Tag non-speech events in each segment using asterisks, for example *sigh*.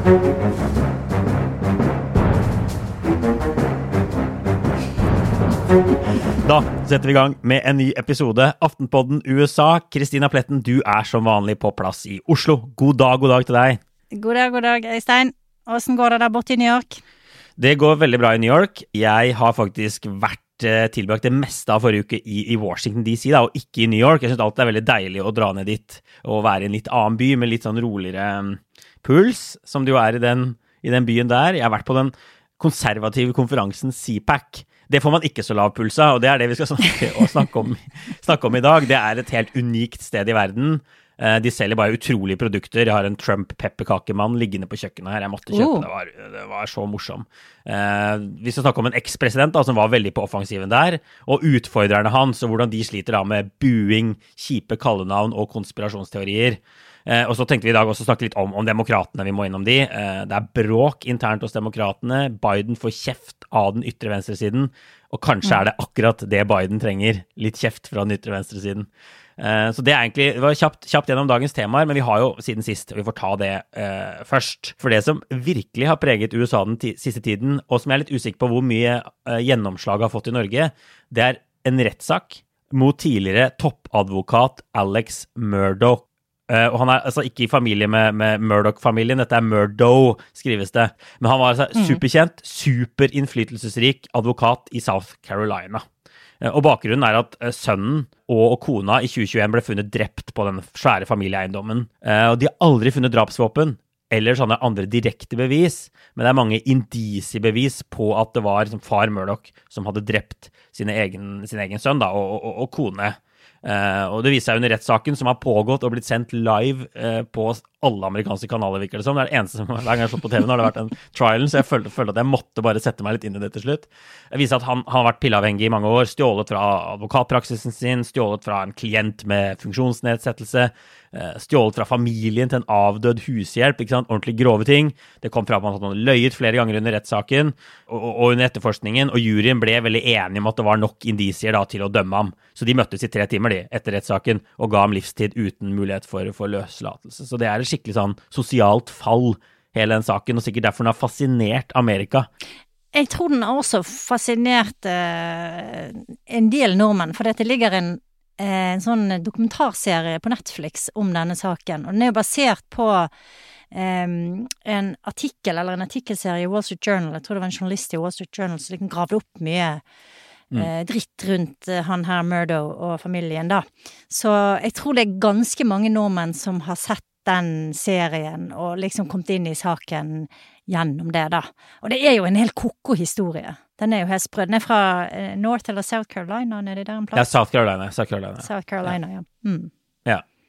Da setter vi i gang med en ny episode. Aftenpodden USA. Kristina Pletten, du er som vanlig på plass i Oslo. God dag, god dag til deg. God dag, god dag, Øystein. Åssen går det der borte i New York? Det går veldig bra i New York. Jeg har faktisk vært tilbrakt det meste av forrige uke i, i Washington DC, da, og ikke i New York. Jeg syns alltid det er veldig deilig å dra ned dit og være i en litt annen by med litt sånn roligere mm, puls, som det jo er i den, i den byen der. Jeg har vært på den konservative konferansen CPAC. Det får man ikke så lav puls av, og det er det vi skal *laughs* snakke, snakke, om, snakke om i dag. Det er et helt unikt sted i verden. Eh, de selger bare utrolige produkter. Jeg har en Trump-pepperkakemann liggende på kjøkkenet her. Jeg måtte kjøpe Oh. det. Var, det var så morsom. Eh, vi skal snakke om en ekspresident som var veldig på offensiven der, og utfordrerne hans, og hvordan de sliter da med buing, kjipe kallenavn og konspirasjonsteorier. Eh, og så tenkte vi i dag også snakke litt om, om demokratene. Vi må innom de. Eh, det er bråk internt hos demokratene. Biden får kjeft av den ytre venstresiden. Og kanskje er det akkurat det Biden trenger. Litt kjeft fra den ytre venstresiden. Eh, så det er egentlig det var kjapt, kjapt gjennom dagens temaer, men vi har jo siden sist, og vi får ta det uh, først. For det som virkelig har preget USA den siste tiden, og som jeg er litt usikker på hvor mye uh, gjennomslag har fått i Norge, det er en rettssak mot tidligere toppadvokat Alex Murdoch. Uh, og han er altså ikke i familie med, med Murdoch-familien, dette er Murdo, skrives det. Men han var altså superkjent, superinnflytelsesrik advokat i South Carolina. Eh, Og bakgrunnen er at eh, sønnen og kona i 2021 ble funnet drept på den svære familieeiendommen. Eh, Og de har aldri funnet drapsvåpen eller sånne andre direkte bevis, men det er mange indisiebevis på at det var liksom, far Murdoch som hadde drept egen, sin egen sønn da, og, og, og kone. Uh, og det viser seg under rettssaken, som har pågått og blitt sendt live uh, på alle amerikanske kanaler, virker det som. Det er det eneste som *laughs* hver gang jeg har slått på TV, nå har det vært en trial, så jeg følte, følte at jeg måtte bare sette meg litt inn i det til slutt. Det viser at han, han har vært pilleavhengig i mange år, stjålet fra advokatpraksisen sin, stjålet fra en klient med funksjonsnedsettelse, eh, stjålet fra familien til en avdød hushjelp, ikke sant, ordentlig grove ting. Det kom fra at han hadde løyet flere ganger under rettssaken og, og, under etterforskningen, og juryen ble veldig enig om at det var nok indisier da, til å dømme ham. Så de møttes i tre timer de, etter rettssaken og ga ham livstid uten mulighet for, for løslatelse. Så det er skikkelig sånn sosialt fall, hele den saken, og sikkert derfor den har fascinert Amerika. Jeg tror den har også fascinert eh, en del nordmenn, for det ligger en, eh, en sånn dokumentarserie på Netflix om denne saken. Og den er jo basert på eh, en artikkel, eller en artikkelserie i Wall Street Journal. Jeg tror det var en journalist i Wall Street Journal som liksom gravde opp mye eh, dritt rundt eh, han her Murdo og familien, da. Så jeg tror det er ganske mange nordmenn som har sett den serien og liksom kommet inn i saken gjennom det, da. Og det er jo en helt ko-ko historie. Den er jo helt sprø. Den er fra eh, North eller South Carolina, nedi der en Ja, plass? South Carolina. South Carolina. South Carolina, ja. Mm.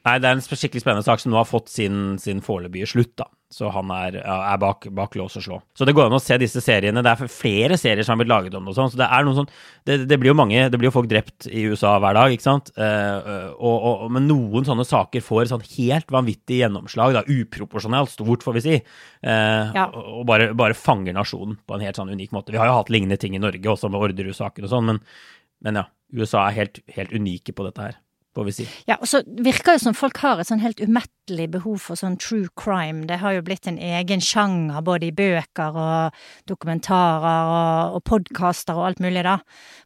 Nei, det er en skikkelig spennende sak som nå har fått sin, sin foreløpige slutt, da. Så han er, er bak, bak lås og slå. Så det går an å se disse seriene. Det er flere serier som har blitt laget om det og sånn. Så det er noen sånn det, det blir jo mange Det blir jo folk drept i USA hver dag, ikke sant. Eh, og, og, men noen sånne saker får sånn helt vanvittig gjennomslag, da. Uproporsjonalt stort, får vi si. Eh, Ja. Og bare, bare fanger nasjonen på en helt sånn unik måte. Vi har jo hatt lignende ting i Norge også, med Orderud-saken og sånn, men, men ja. USA er helt, helt unike på dette her. Får vi si. Ja, og så virker det som folk har et sånn helt umettelig behov for sånn true crime. Det har jo blitt en egen sjanger både i bøker og dokumentarer og, og podkaster og alt mulig, da.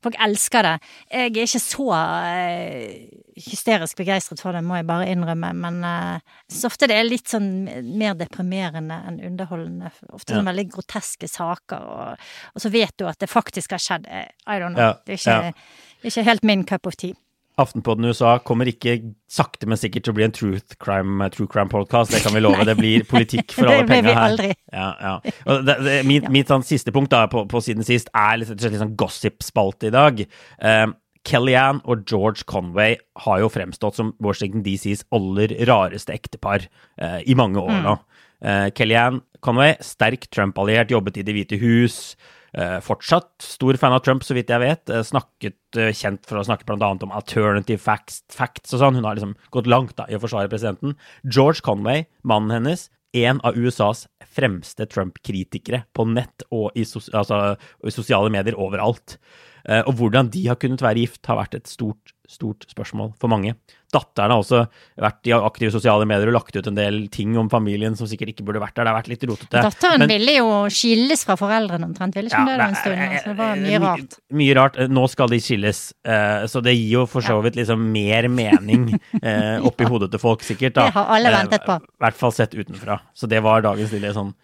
Folk elsker det. Jeg er ikke så eh, hysterisk begeistret for det, må jeg bare innrømme, men eh, så ofte det er litt sånn mer deprimerende enn underholdende. Ofte Ja. sånn veldig groteske saker, og, og så vet du at det faktisk har skjedd. Eh, I don't know. Ja, Det er ikke, ja. ikke helt min cup of tea. Aftenpodden USA kommer ikke sakte, men sikkert til å bli en truth crime, true crime podcast. Det kan vi love. Det blir politikk for *laughs* alle penga her. aldri. Ja, ja. Og det, det, mitt mitt sånn, siste punkt da, på, på siden sist er litt, litt sånn gossip-spalte i dag. Uh, Kellyanne og George Conway har jo fremstått som Washington DCs aller rareste ektepar uh, i mange år nå. Uh, Kellyanne Conway, sterk Trump-alliert, jobbet i Det hvite hus. Eh, fortsatt stor fan av Trump, så vidt jeg vet. Eh, snakket, eh, kjent for å snakke bl.a. om alternative facts, facts og sånn. Hun har liksom gått langt da, i å forsvare presidenten. George Conway, mannen hennes, en av USAs fremste Trump-kritikere på nett og i, sos altså, i sosiale medier overalt. Og hvordan de har kunnet være gift, har vært et stort, stort spørsmål for mange. Datteren har også vært i aktive sosiale medier og lagt ut en del ting om familien som sikkert ikke burde vært der. Det har vært litt rotete. Datteren Men- ville jo skilles fra foreldrene omtrent, ville ikke hun det en stund? Altså, det var eh, mye my- rart. Mye rart. Eh, Nå skal de skilles, eh, så det gir jo for så vidt liksom mer mening *laughs* oppi hodet til folk, sikkert. da. Det har alle ventet på. I hvert fall sett utenfra. Så det var dagens lille sånn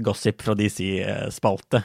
gossip fra DC-spalte.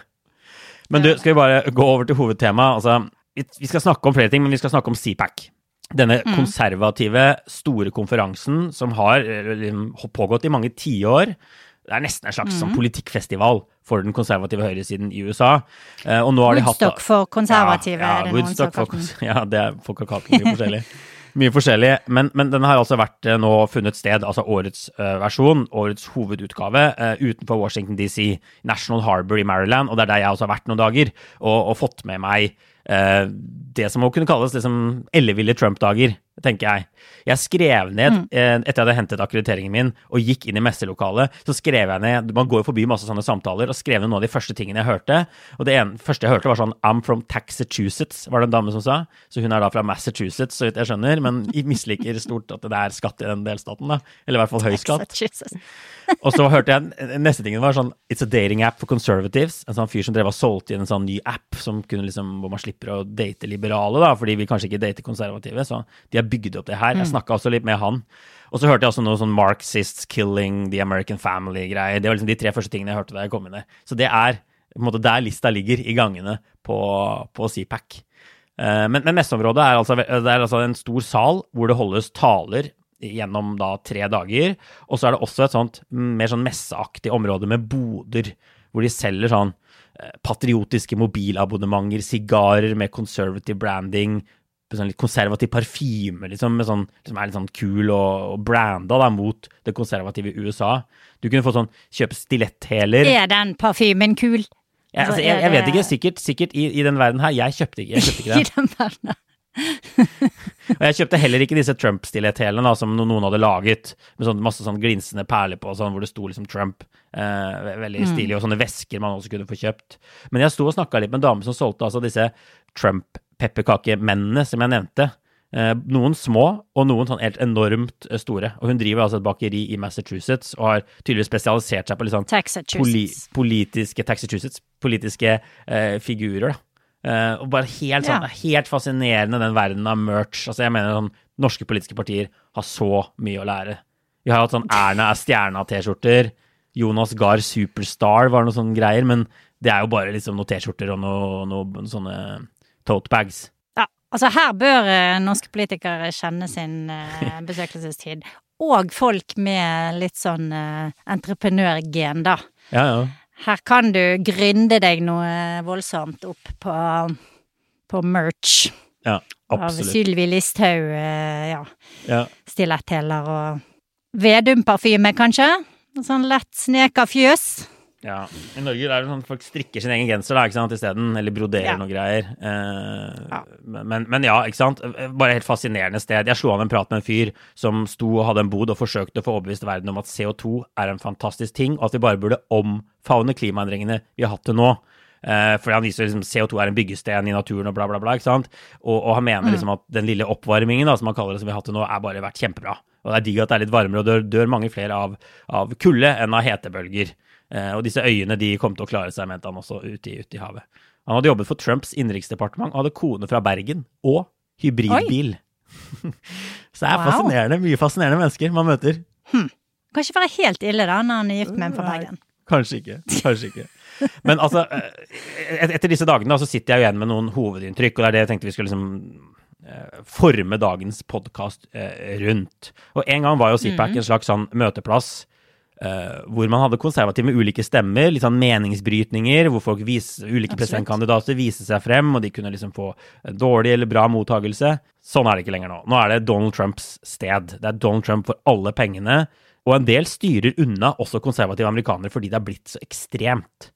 Men du, skal vi bare gå over til hovedtemaet? Altså, vi, skal snakke om flere ting, men vi skal snakke om CPAC. Denne Mm. konservative, store konferansen som har liksom pågått i mange tiår. Det er nesten en slags Mm. sånn politikkfestival for den konservative høyresiden i USA. Eh, og nå har de hatt Woodstock for konservative, ja, er det ja, noen som har kalt. *laughs* Ja, det er folk har kalt den mye forskjellig. *laughs* Mye forskjellig, men, men den har altså vært eh, nå funnet sted, altså årets uh, versjon, årets hovedutgave, uh, utenfor Washington DC, National Harbor i Maryland, og det er der jeg også har vært noen dager, og, og fått med meg det som må kunne kalles liksom elleville Trump-dager, tenker jeg. Jeg skrev ned, Mm. eh, etter jeg hadde hentet akkrediteringen min og gikk inn i messelokalet, så skrev jeg ned Man går jo forbi masse sånne samtaler, og skrev ned noen av de første tingene jeg hørte. Og det ene, første jeg hørte, var sånn I'm from Taxachusetts, var det en dame som sa. Så hun er da fra Massachusetts, så vidt jeg skjønner, men misliker stort at det er skatt i den delstaten, da. Eller i hvert fall høy skatt. *laughs* Og så hørte jeg neste tingen var sånn It's a dating app for conservatives. En sånn fyr som drev og solgte inn en sånn ny app som kunne liksom, hvor man slipper å date liberale, da, for de vil kanskje ikke dater konservative. Så de har bygd opp det her. Jeg snakka også litt med han. Og så hørte jeg også noe sånn Marxists killing the American family-greier. Det var liksom de tre første tingene jeg hørte da jeg kom inn der. Så det er på en måte der lista ligger i gangene på, på CPAC. Eh, Men, men messeområdet er altså, det er altså en stor sal hvor det holdes taler gjennom da tre dager. Og så er det også et sånt mm, mer sånn messeaktig område med boder, hvor de selger sånn eh, patriotiske mobilabonnementer, sigarer med conservative branding, sånn litt konservativ parfyme, liksom, sånn, som er litt sånn kul og, og branda da, mot det konservative USA. Du kunne få sånn kjøpe stiletthæler. Er den parfymen kul? Ja, altså, Altså, jeg, jeg vet ikke, sikkert, sikkert i, i den verden her. Jeg kjøpte ikke, jeg kjøpte ikke *laughs* I den den her. *laughs* Og jeg kjøpte heller ikke disse Trump-stiletthælene som noen hadde laget, med sånn, masse sånn glinsende perler på, sånn, hvor det sto liksom Trump. Eh, veldig stilig, og sånne vesker man også kunne få kjøpt. Men jeg sto og snakka litt med en dame som solgte altså disse Trump-pepperkakemennene som jeg nevnte. Eh, noen små, og noen sånn helt enormt eh, store. Og hun driver altså et bakeri i Massachusetts, og har tydeligvis spesialisert seg på litt sånn poli politiske Taxachusetts, politiske eh, figurer, da. Eh, og bare helt sånn, Ja. helt fascinerende den verden av merch. Altså, jeg mener sånn, norske politiske partier har så mye å lære. Vi har hatt sånn Erna er stjerna-T-skjorter. Jonas Gahr Superstar var noe sånne greier, men det er jo bare liksom noen T-skjorter og noen noe, sånne tote bags. Ja, altså her bør eh, norske politikere kjenne sin eh, *laughs* besøkelsestid. Og folk med litt sånn eh, entreprenørgen, da. Ja, ja. Her kan du gründe deg noe voldsomt opp på, på merch. Ja, Av absolutt. Sylvi Listhaug, eh, ja. Ja. Stiletthæler og Vedum-parfyme, kanskje? Sånn lett sneka fjøs. Ja. I Norge er det sånn at folk strikker sin egen genser da, ikke sant, isteden, eller broderer Ja. noe greier. Eh, Ja. Men, men ja, ikke sant. Bare helt fascinerende sted. Jeg slo an en prat med en fyr som sto og hadde en bod og forsøkte å få overbevist verden om at CO2 er en fantastisk ting, og at vi bare burde omfavne klimaendringene vi har hatt til nå. Eh, fordi han viser liksom CO2 er en byggesten i naturen og bla, bla, bla. ikke sant? Og, og han mener liksom at den lille oppvarmingen da, som han kaller det, som vi har hatt til nå, er bare vært kjempebra. Og det er digg at det er litt varmere, og dør, dør mange flere av, av kulde enn av hetebølger. Uh, og disse øyene de kom til å klare seg, mente han også, ute i, ute i havet. Han hadde jobbet for Trumps innenriksdepartement og hadde kone fra Bergen og hybridbil. *laughs* Så det er Wow. fascinerende, mye fascinerende mennesker man møter. Kan ikke være helt ille da, når han er gift med en fra Bergen. Kanskje ikke. Kanskje ikke. Men altså, eh, et- etter disse dagene så sitter jeg jo igjen med noen hovedinntrykk, og det er det jeg tenkte vi skulle liksom eh, forme dagens podkast rundt. Og en gang var jo CPAC en slags sånn møteplass eh, hvor man hadde konservative med ulike stemmer, litt sånn meningsbrytninger, hvor folk vis, ulike presidentkandidater viste seg frem, og de kunne liksom få dårlig eller bra mottagelse. Sånn er det ikke lenger nå. Nå er det Donald Trumps sted. Det er Donald Trump for alle pengene. Og en del styrer unna også konservative amerikanere fordi det har blitt så ekstremt.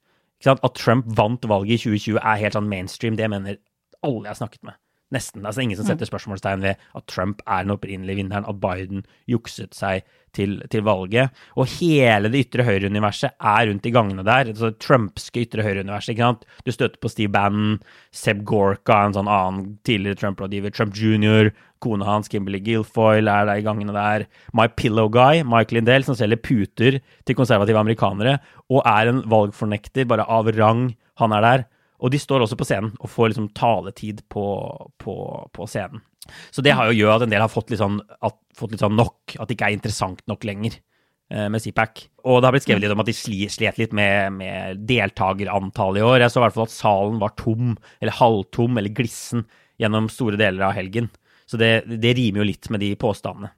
At Trump vant valget i 2020 er helt sånn mainstream. Det mener alle jeg har snakket med. Nesten. Altså ingen som setter spørsmålstegn ved at Trump er den opprinnelige vinneren, at Biden jukset seg til, til valget. Og hele det ytre høyre-universet er rundt i gangene der. Altså det trumpske ytre høyre-universet. ikke sant? Du støtter på Steve Bannon, Seb Gorka, en sånn annen tidligere Trump-rådgiver, Trump jr., kona hans, Kimberly Guilfoyle, er der i gangene der. My Pillow Guy, Mike Lindell, som selger puter til konservative amerikanere, og er en valgfornekter bare av rang. Han er der. Og de står også på scenen og får liksom taletid på, på, på scenen. Så det har jo gjør at en del har fått litt sånn, at, fått litt sånn nok, at det ikke er interessant nok lenger eh, med CPAC. Og det har blitt skrevet litt om at de slet litt med, med deltakerantallet i år. Jeg så i hvert fall at salen var tom, eller halvtom, eller glissen gjennom store deler av helgen. Så det, det rimer jo litt med de påstandene,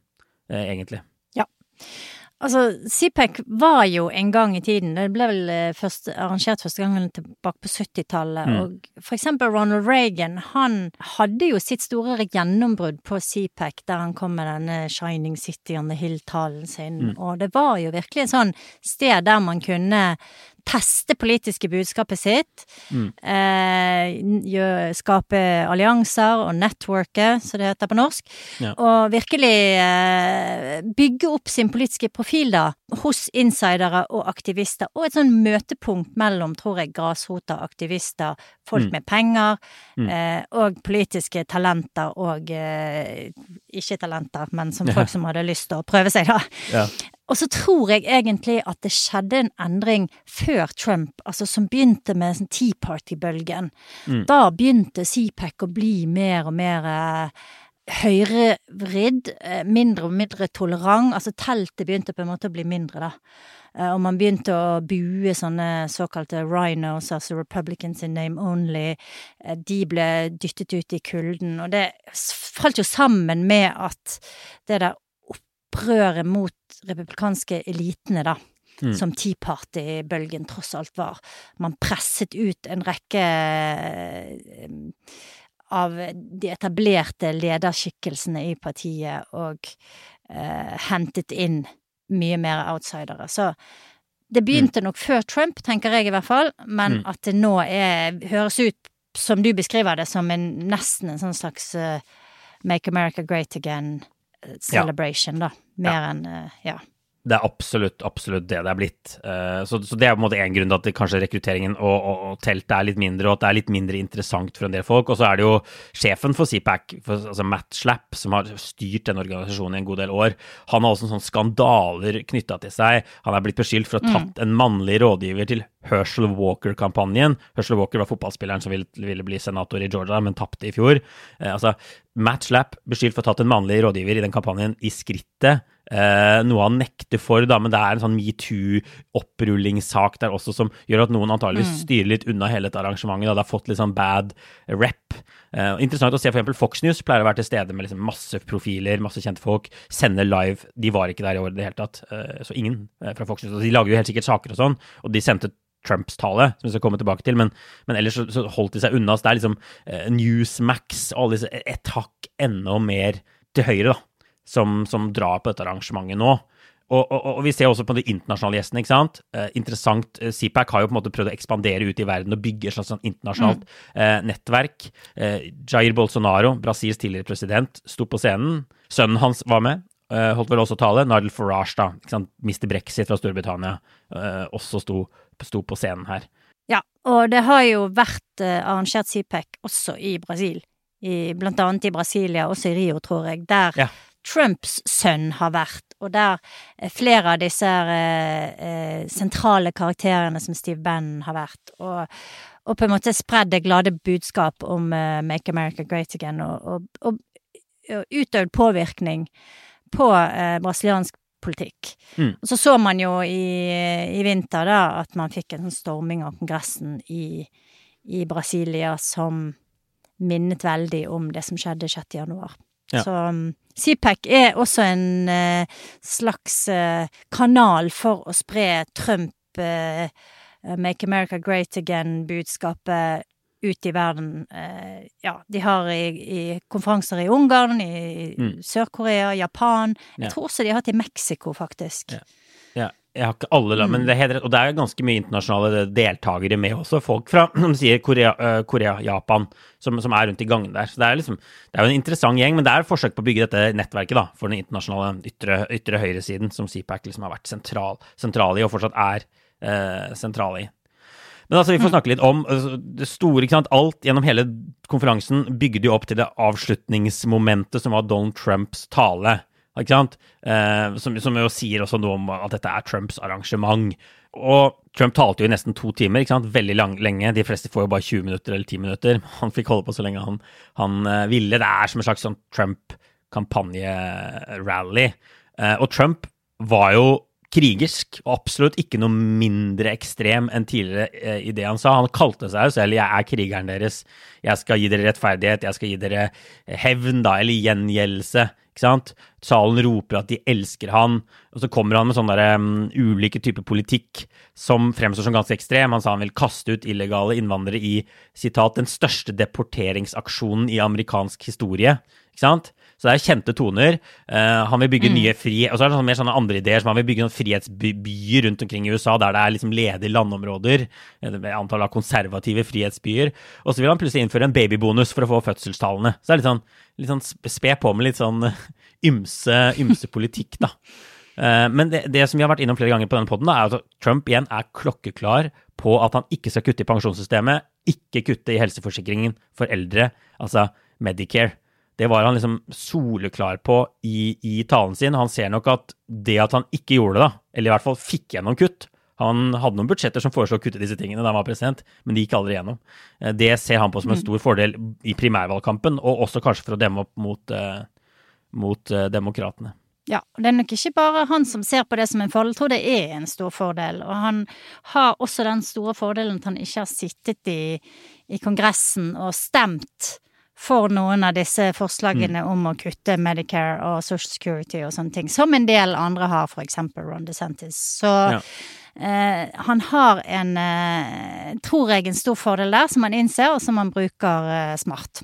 eh, egentlig. Ja. Altså, CPAC var jo en gang i tiden, det ble vel eh, først, arrangert første gangen tilbake på 70-tallet, Mm. og for eksempel Ronald Reagan, han hadde jo sitt store gjennombrudd på CPAC, der han kom med denne Shining City on the Hill-talen sin, Mm. og det var jo virkelig et sånn sted der man kunne teste politiske budskapet sitt, Mm. eh, skape allianser og networke, som det heter på norsk, Ja. og virkelig eh, bygge opp sin politiske profil da, hos insidere og aktivister, og et sånn møtepunkt mellom, tror jeg, grasrota, aktivister, folk Mm. med penger, Mm. eh, og politiske talenter, og eh, ikke talenter, men som folk som hadde lyst til å prøve seg, da. Ja. Og så tror jeg egentlig at det skjedde en endring før Trump, altså som begynte med sånn Tea Party-bølgen. Mm. Da begynte CPAC å bli mer og mer eh, høyrevridd, eh, mindre og mindre tolerant. Altså teltet begynte på en måte å bli mindre, da. Eh, og man begynte å bue sånne såkalte rhinos, altså Republicans in name only. Eh, de ble dyttet ut i kulden, og det falt jo sammen med at det der opprøret mot republikanske elitene, da. Mm. Som Tea Party-bølgen tross alt var. Man presset ut en rekke eh, av de etablerte lederskikkelsene i partiet, og eh, hentet inn mye mer outsidere. Så det begynte nok før Trump, tenker jeg i hvert fall, men Mm. at det nå er, høres ut, som du beskriver det, som en, nesten en sånn slags uh, Make America Great Again eh, celebration, da. Mer enn eh, Ja. Det er absolutt, absolutt det det er blitt. Eh, Så, så det er på en måte en grunn til at det kanskje rekrutteringen og, og, og teltet er litt mindre, og at det er litt mindre interessant for en del folk. Og så er det jo sjefen for CPAC, altså Matt Slapp, som har styrt den organisasjonen i en god del år. Han har også sånne skandaler knytta til seg. Han er blitt beskyldt for å ha tatt en mannlig rådgiver til Herschel Walker-kampanjen. Herschel Walker var fotballspilleren som ville, ville bli senator i Georgia, men tapte i fjor. Eh, altså, Matt Slapp beskyldt for å ha tatt en mannlig rådgiver i den kampanjen i skrittet. Eh, noe han nekter for, da, men det er en sånn metoo-opprullingssak der også som gjør at noen antageligvis styrer litt unna hele dette arrangementet. Da. Det har fått litt sånn bad rep. Eh, interessant å se eksempel Fox News pleier å være til stede med liksom masse profiler, masse kjente folk, sender live. De var ikke der i år i det hele tatt, eh, så ingen eh, fra Fox News. De lager jo helt sikkert saker og sånn, og de sendte Trumps tale, som vi skal komme tilbake til, men, men ellers så, så holdt de seg unna. Så det er liksom eh, Newsmax og alle disse et hakk enda mer til høyre, da som, som drar på dette arrangementet nå. Og, og, og vi ser også på de internasjonale gjestene. ikke sant? Eh, interessant. Eh, CPAC har jo på en måte prøvd å ekspandere ut i verden og bygge et slags sånn internasjonalt eh, nettverk. Eh, Jair Bolsonaro, Brasils tidligere president, sto på scenen. Sønnen hans var med. eh, holdt vel også tale. Nigel Farage, da, ikke sant? Mr. Brexit fra Storbritannia, eh, også sto, sto på scenen her. Ja, og det har jo vært arrangert CPAC også i Brasil. I, blant annet i Brasilia, også i Rio, tror jeg, der Ja. Trumps sønn har vært, og der eh, flere av disse eh, eh, sentrale karakterene som Steve Bannon har vært, og, og på en måte spredd det glade budskap om eh, Make America Great Again, og, og, og, og utøvd påvirkning på eh, brasiliansk politikk. Mm. Og så så man jo i, i vinter da at man fikk en sånn storming av Kongressen i, i Brasilia som minnet veldig om det som skjedde 6. januar. Ja. Så CPEC CPAC er også en eh, slags eh, kanal for å spre Trump eh, Make America Great Again-budskapet ut i verden. Eh, ja, de har i, i konferanser i Ungarn, i Mm. Sør-Korea, Japan. Jeg Ja. tror også de har hatt i Mexico, faktisk. Ja. Ja, jeg har ikke alle land, men det er. Og det er ganske mye internasjonale deltakere med også. Folk fra *clears throat* som sier Korea, Korea Japan, som, som er rundt i gangene der. Så det er liksom Det er jo en interessant gjeng, men det er et forsøk på å bygge dette nettverket da, for den internasjonale ytre, ytre høyresiden, som CPAC liksom har vært sentral, sentral i, og fortsatt er eh, sentral i. Men altså, vi får snakke litt om det store, ikke sant. Alt gjennom hele konferansen bygde jo opp til det avslutningsmomentet som var Donald Trumps tale. Ikke sant? Eh, som, som jo sier også noe om at dette er Trumps arrangement. Og Trump talte jo i nesten to timer, ikke sant? veldig lang, lenge. De fleste får jo bare 20 minutter eller 10 minutter. *laughs* Han fikk holde på så lenge han, han eh, ville. Det er som en slags sånn Trump-kampanjerally. Eh, og Trump var jo krigersk, og absolutt ikke noe mindre ekstrem enn tidligere eh, i det han sa. Han kalte seg jo selv 'jeg er krigeren deres', 'jeg skal gi dere rettferdighet', 'jeg skal gi dere hevn', da, eller gjengjeldelse. Ikke sant? Salen roper at de elsker han, og så kommer han med sånne der, um, ulike typer politikk som fremstår som ganske ekstrem. Han sa han vil kaste ut illegale innvandrere i sitat, 'den største deporteringsaksjonen i amerikansk historie'. Ikke sant? Så det er kjente toner. Uh, han vil bygge nye fri... Og så er det sånne, mer sånne andre ideer, som han vil bygge noen frihetsbyer rundt omkring i USA, der det er liksom ledige landområder, eh, med antall av konservative frihetsbyer. Og så vil han plutselig innføre en babybonus for å få fødselstallene. Så det er litt sånn, litt sånn spe på med litt sånn eh, ymse, ymse politikk, da. Eh, Men det, det som vi har vært innom flere ganger på denne podden, da, er at Trump igjen er klokkeklar på at han ikke skal kutte i pensjonssystemet, ikke kutte i helseforsikringen for eldre, altså Medicare. Det var han liksom soleklar på i, i talen sin. Han ser nok at det at han ikke gjorde det, da, eller i hvert fall fikk gjennom kutt Han hadde noen budsjetter som foreslo å kutte disse tingene da han var president, men de gikk aldri gjennom. Eh, Det ser han på som en stor fordel i primærvalgkampen, og også kanskje for å demme opp mot, eh, mot eh, demokratene. Ja, det er nok ikke bare han som ser på det som en fordel, jeg tror det er en stor fordel. Og han har også den store fordelen at han ikke har sittet i, i Kongressen og stemt for noen av disse forslagene om å kutte Medicare og Social Security og sånne ting, som en del andre har, for eksempel Ron DeSantis. Så Ja. eh, han har en, eh, tror jeg, en stor fordel der, som han innser, og som han bruker eh, smart.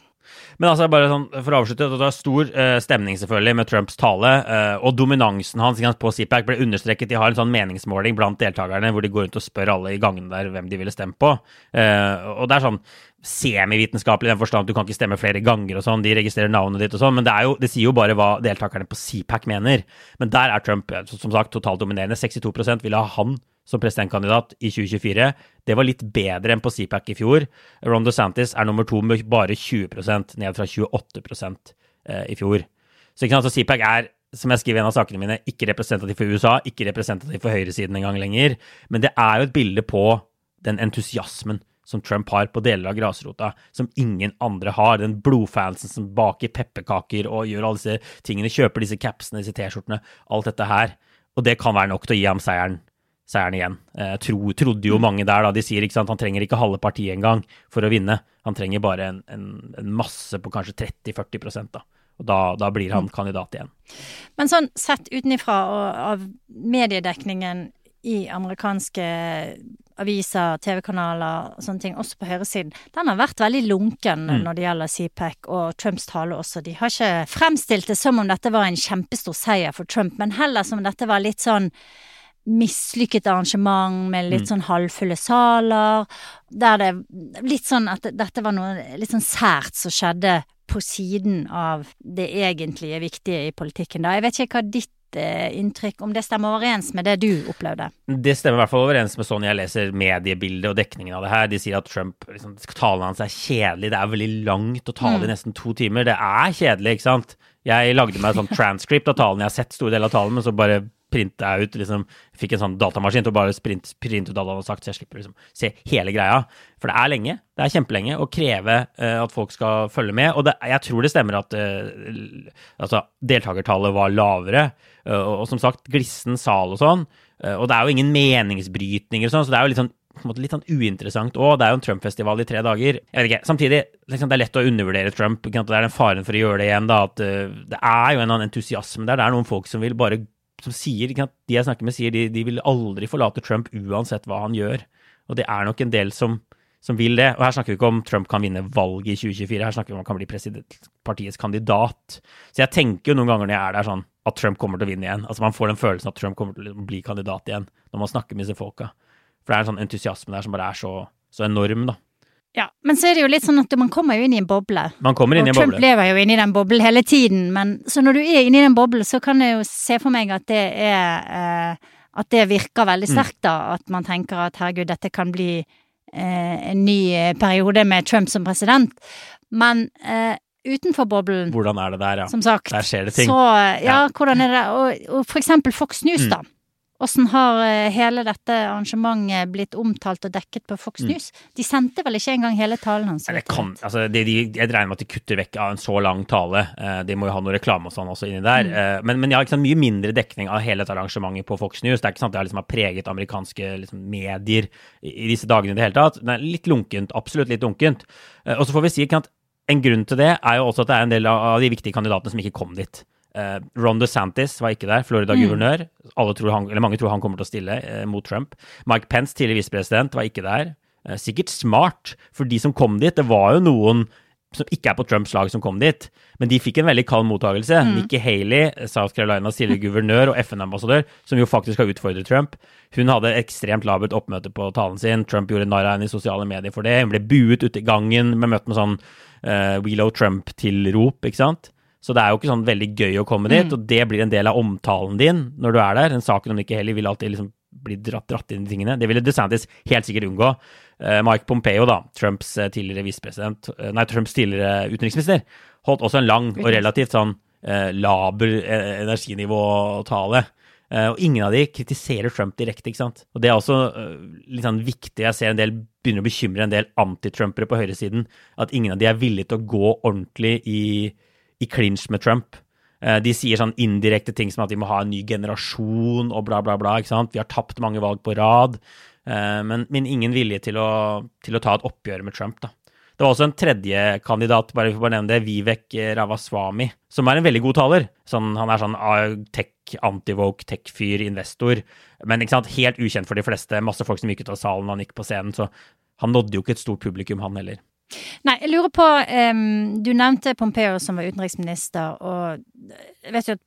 Men altså, bare sånn, for å avslutte, det var stor eh, stemning selvfølgelig med Trumps tale, eh, og dominansen hans på CPAC ble understreket. De har en sånn meningsmåling blant deltakerne hvor de går rundt og spør alle i gangene der hvem de ville stemt på. Eh, og det er sånn semivitenskapelig i den forstand at du kan ikke stemme flere ganger og sånn, de registrerer navnet ditt og sånn, men det, er jo, det sier jo bare hva deltakerne på CPAC mener. Men der er Trump som sagt totalt dominerende. 62% ville ha han som presidentkandidat i 2024. Det var litt bedre enn på CPAC i fjor. Ron DeSantis er nummer to med bare 20% ned fra 28 eh, i fjor. Så, ikke sant, så CPAC er, som jeg skriver i en av sakene mine, ikke representativ for USA, ikke representativ for høyresiden engang lenger. Men det er jo et bilde på den entusiasmen som Trump har på deler av grasrota, som ingen andre har. Den blodfansen som baker pepperkaker og gjør alle disse tingene, kjøper disse capsene, disse T-skjortene, alt dette her. Og det kan være nok til å gi ham seieren seieren igjen. Eh, tro, trodde jo mange der, da. De sier ikke sant, han trenger ikke halve partiet engang for å vinne. Han trenger bare en, en, en masse på kanskje 30-40 da. Og da, da blir han kandidat igjen. Men sånn sett utenifra og av mediedekningen i amerikanske aviser, TV-kanaler og sånne ting, også på høyresiden, den har vært veldig lunken når det gjelder CPAC og Trumps tale også. De har ikke fremstilt det som om dette var en kjempestor seier for Trump, men heller som om dette var litt sånn mislykket arrangement med litt sånn halvfulle saler, der det Litt sånn at dette var noe litt sånn sært som skjedde på siden av det egentlige viktige i politikken, da. Jeg vet ikke hva ditt eh, inntrykk, om det stemmer overens med det du opplevde? Det stemmer i hvert fall overens med sånn jeg leser mediebildet og dekningen av det her. De sier at Trump, liksom, talen hans er kjedelig. Det er veldig langt å tale i nesten to timer. Det er kjedelig, ikke sant? Jeg lagde meg sånn *laughs* transcript av talen. Jeg har sett store deler av talen, men så bare printa jeg ut liksom, Fikk en sånn datamaskin til å bare sprinte, printe ut hadde sagt, så jeg slipper liksom se hele greia. For det er lenge. Det er kjempelenge å kreve uh, at folk skal følge med. Og det, jeg tror det stemmer at uh, altså, deltakertallet var lavere. Uh, og, og, som sagt, glissen sal og sånn. og det er jo ingen meningsbrytninger og sånn, så det er jo litt sånn på en måte litt sånn uinteressant òg. Det er jo en Trump-festival i tre dager. Jeg vet ikke, Samtidig, liksom, det er lett å undervurdere Trump. Det er den faren for å gjøre det igjen, da, at uh, det er jo en annen entusiasme der. Det er noen folk som vil bare som sier, De jeg snakker med, sier de, de vil aldri forlate Trump uansett hva han gjør. Og det er nok en del som, som vil det. Og her snakker vi ikke om Trump kan vinne valget i 2024, her snakker vi om han kan bli partiets kandidat. Så jeg tenker jo noen ganger når jeg er der sånn, at Trump kommer til å vinne igjen. Altså Man får den følelsen at Trump kommer til å bli kandidat igjen, når man snakker med disse folka. For det er en sånn entusiasme der som bare er så, så enorm, da. Ja, men så er det jo litt sånn at man kommer jo inn i en boble. Man kommer inn og i en boble. Trump lever jo inni i den boblen hele tiden, men så når du er inni i den boblen, så kan jeg jo se for meg at det er eh, At det virker veldig mm. sterkt, da. At man tenker at herregud, dette kan bli eh, en ny eh, periode med Trump som president. Men eh, utenfor boblen Hvordan er det der, ja. Som sagt. Der skjer det ting. Så, ja, ja. hvordan er det Og, og for eksempel Fox News, mm. da Åssen har eh, hele dette arrangementet blitt omtalt og dekket på Fox mm. News? Mm. De sendte vel ikke engang hele talen hans? Det kan, altså, de, de, jeg regner med at de kutter vekk av en så lang tale. Eh, de må jo ha noe reklame og sånn også inni der. Mm. Men, men, jeg ja, ikke sant, mye mindre dekning av hele dette arrangementet på Fox News. Det er ikke sant at har liksom har preget amerikanske liksom, medier i, i, disse dagene i det hele tatt. Det er litt lunkent. Absolutt litt lunkent. Og så får vi si at en grunn til det er jo også at det er en del av de viktige kandidatene som ikke kom dit. Uh, Ron DeSantis var ikke der, Florida-guvernør. Mm. Mange tror han kommer til å stille uh, mot Trump. Mike Pence, tidligere visepresident, var ikke der. Uh, sikkert smart, for de som kom dit, det var jo noen som ikke er på Trumps lag, som kom dit. Men de fikk en veldig kald mottakelse. Mm. Nikki Haley, South Carolinas tidligere *laughs* guvernør og FN-ambassadør, som jo faktisk har utfordret Trump, hun hadde ekstremt labert oppmøte på talen sin. Trump gjorde narr av henne i sosiale medier for det. Hun ble buet ute i gangen, med møtt med sånn uh, We Love Trump-tilrop, ikke sant. Så det er jo ikke sånn veldig gøy å komme dit, mm. og det blir en del av omtalen din når du er der. Den saken om ikke heller vil alltid liksom bli dratt, dratt inn i tingene. Det ville DeSantis helt sikkert unngå. Uh, Mike Pompeo, da, Trumps uh, tidligere visepresident, uh, nei, Trumps tidligere utenriksminister, holdt også en lang og relativt sånn laber energinivå-tale. og ingen av de kritiserer Trump direkte, ikke sant. Og det er også litt sånn viktig. Jeg ser en del begynner å bekymre en del anti-Trumpere på høyresiden. At ingen av de er villige til å gå ordentlig i i clinch med Trump. Eh, de sier sånn indirekte ting som at de må ha en ny generasjon og bla, bla, bla. ikke sant? Vi har tapt mange valg på rad, eh, men, men ingen vilje til å, til å, ta et oppgjør med Trump. da. Det var også en tredje kandidat, bare for å nevne det, Vivek Ravaswamy, som er en veldig god taler. Sånn, han er sånn ah, tech, anti-woke, tech-fyr, investor. Men ikke sant, helt ukjent for de fleste. Masse folk som gikk ut av salen han gikk på scenen. Så han nådde jo ikke et stort publikum, han heller. Nei, jeg lurer på um, Du nevnte Pompeo som var utenriksminister, og jeg vet jo at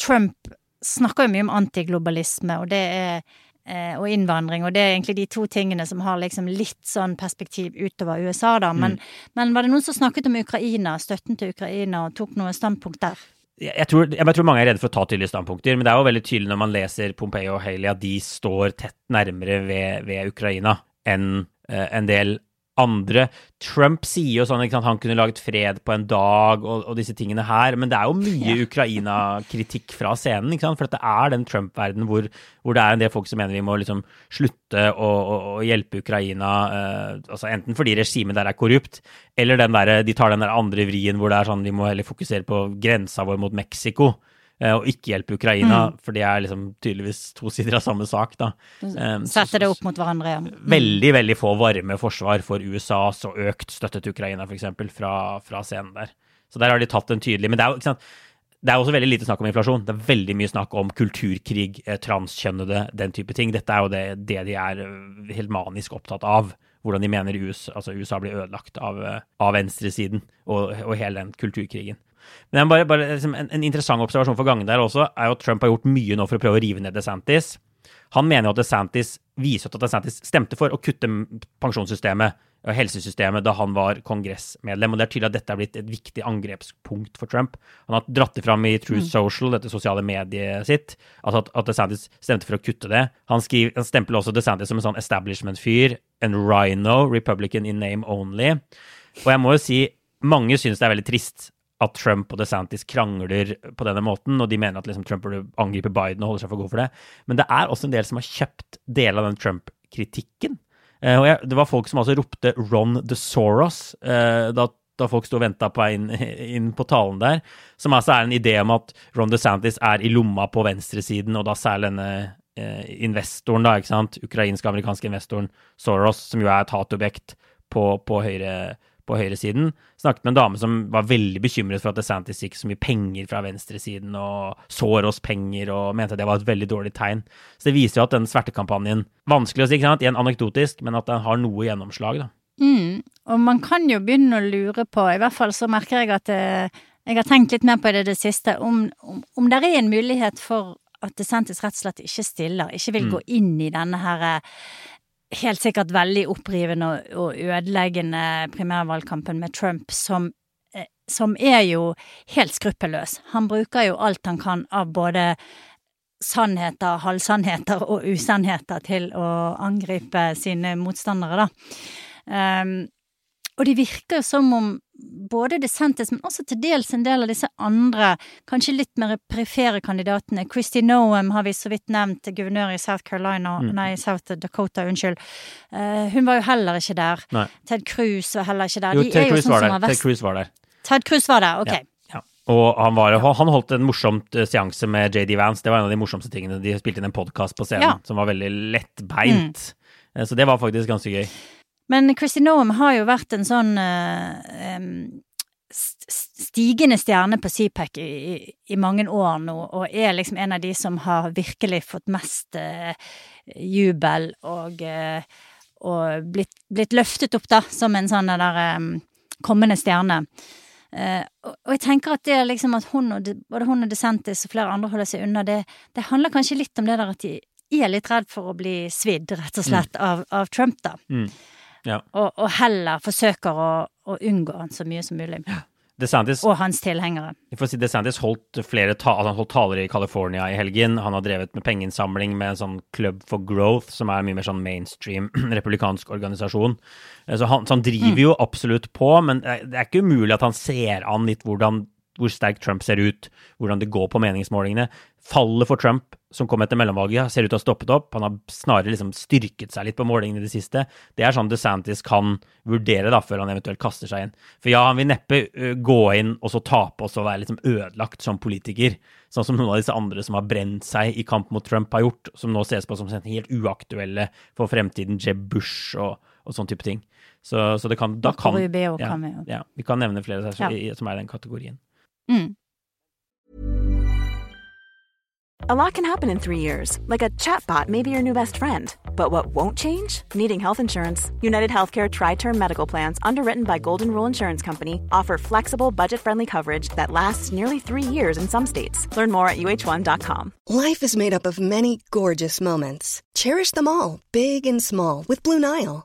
Trump snakker jo mye om antiglobalisme, og det er eh, og innvandring, og det er egentlig de to tingene som har liksom litt sånn perspektiv utover USA, da. Men, mm. men var det noen som snakket om Ukraina, støtten til Ukraina, og tok noe standpunkt der? Jeg tror, jeg tror, mange er redde for å ta tydelige standpunkter, men det er jo veldig tydelig når man leser Pompeo og Haley at de står tett nærmere ved, ved Ukraina enn eh, en del andre. Trump sier jo sånn at han kunne laget fred på en dag og, og disse tingene her, men det er jo mye. Ukraina-kritikk fra scenen. For det er den Trump-verdenen hvor, hvor, det er en del folk som mener vi må liksom slutte å, å, å hjelpe Ukraina, eh, altså enten fordi regimet der er korrupt, eller den der, de tar den der andre vrien hvor det er sånn vi må heller fokusere på grensa vår mot Mexico. Eh, og ikke hjelpe Ukraina, mm. for det er liksom tydeligvis to sider av samme sak, da. Setter Sette det opp mot hverandre, ja. Mm. Veldig, veldig få varme forsvar for USA, så økt støtte til Ukraina, f.eks., fra, fra scenen der. Så der har de tatt en tydelig Men det er jo ikke sant det er også veldig lite snakk om inflasjon. Det er veldig mye snakk om kulturkrig, eh, transkjønnede, den type ting. Dette er jo det, det, de er helt manisk opptatt av. Hvordan de mener USA, altså USA blir ødelagt av, av venstresiden og, og hele den kulturkrigen. Men bare, bare, liksom, en, en, interessant observasjon for gangen der også er jo at Trump har gjort mye nå for å prøve å rive ned DeSantis. Han mener jo at DeSantis viser at DeSantis stemte for å kutte pensjonssystemet og helsesystemet da han var kongressmedlem. Og det er tydelig at dette er blitt et viktig angrepspunkt for Trump. Han har dratt det fram i Truth Social, dette sosiale mediet sitt, altså at, at DeSantis stemte for å kutte det. Han, skriver, han stempler også DeSantis som en sånn establishment-fyr, en rhino, Republican in name only. Og jeg må jo si, mange syns det er veldig trist at Trump og DeSantis krangler på denne måten, og de mener at liksom Trump burde angripe Biden og holde seg for god for det. Men det er også en del som har kjøpt deler av den Trump-kritikken. Eh, det var folk som altså ropte 'Ron the Soros' eh, da, da, folk sto og venta på inn, inn, på talen der. Som altså er en idé om at Ron DeSantis er i lomma på venstresiden, og da særlig denne eh, investoren, da, ikke sant, ukrainsk-amerikanske investoren Soros, som jo er et hatobjekt på, på høyre på høyresiden. Snakket med en dame som var veldig bekymret for at DeSantis fikk så mye penger fra venstresiden og sår oss penger, og mente det var et veldig dårlig tegn. Så det viser jo at den svertekampanjen Vanskelig å si, ikke sant, igjen anekdotisk, men at den har noe gjennomslag, da. Mm. Og man kan jo begynne å lure på, i hvert fall så merker jeg at eh, jeg har tenkt litt mer på det det siste, om, om, om det er en mulighet for at DeSantis rett og slett ikke stiller, ikke vil mm. gå inn i denne her eh, helt sikkert veldig opprivende og ødeleggende primærvalgkampen med Trump, som, eh, som er jo helt skruppelløs. Han bruker jo alt han kan av både sannheter, halvsannheter og usannheter til å angripe sine motstandere, da. Um, og det virker som om både DeSantis, men også til dels en del av disse andre, kanskje litt mer perifere kandidatene. Christy Noam har vi så vidt nevnt, guvernør i South Carolina, mm. nei, South Dakota, unnskyld. Uh, hun var jo heller ikke der. Nei. Ted Cruz var heller ikke der. Jo, De Ted Cruz sånn var der. Ted Cruz var der. Ted Cruz var der, ok. Ja. Og han, var, han, holdt en morsomt eh, seanse med JD Vance. Det var en av de morsomste tingene. De spilte inn en podkast på scenen ja. som var veldig lettbeint. Mm. Eh, så det var faktisk ganske gøy. Men Christy Noam har jo vært en sånn uh, um, stigende stjerne på CPAC i, i, i, mange år nå, og er liksom en av de som har virkelig fått mest uh, jubel og, uh, og blitt, blitt, løftet opp, da, som en sånn der um, kommende stjerne. Uh, og, og, jeg tenker at det liksom at hun og, både hun og DeSantis og flere andre holder seg unna, det, det handler kanskje litt om det der at de er litt redd for å bli svidd, rett og slett, mm. av, av, Trump, da. Mm. Ja. Og, og, heller forsøker å, å, unngå han så mye som mulig. DeSantis, og hans tilhengere. Si DeSantis holdt flere ta altså han holdt taler i California i helgen. Han har drevet med pengeinnsamling med en sånn Club for Growth, som er mye mer sånn mainstream *clears throat* republikansk organisasjon. Eh, så han, så han driver mm. jo absolutt på, men det er ikke umulig at han ser an litt hvordan hvor sterk Trump ser ut, hvordan det går på meningsmålingene. Fallet for Trump som kom etter mellomvalget, ser ut til å ha stoppet opp. Han har snarere liksom styrket seg litt på målingene i det siste. Det er sånn DeSantis kan vurdere da, før han eventuelt kaster seg inn. For ja, han vil neppe gå inn og så tape og så være liksom ødelagt som politiker. Sånn som noen av disse andre som har brent seg i kamp mot Trump har gjort, som nå ses på som helt uaktuelle for fremtiden. Jeb Bush og, og sånn type ting. Så, så det kan, da kan, ja, ja, vi kan nevne flere som er i den kategorien. Mm. A lot can happen in three years, like a chatbot may be your new best friend. But what won't change? Needing health insurance. United Healthcare Tri Term Medical Plans, underwritten by Golden Rule Insurance Company, offer flexible, budget friendly coverage that lasts nearly three years in some states. Learn more at uh1.com. Life is made up of many gorgeous moments. Cherish them all, big and small, with Blue Nile.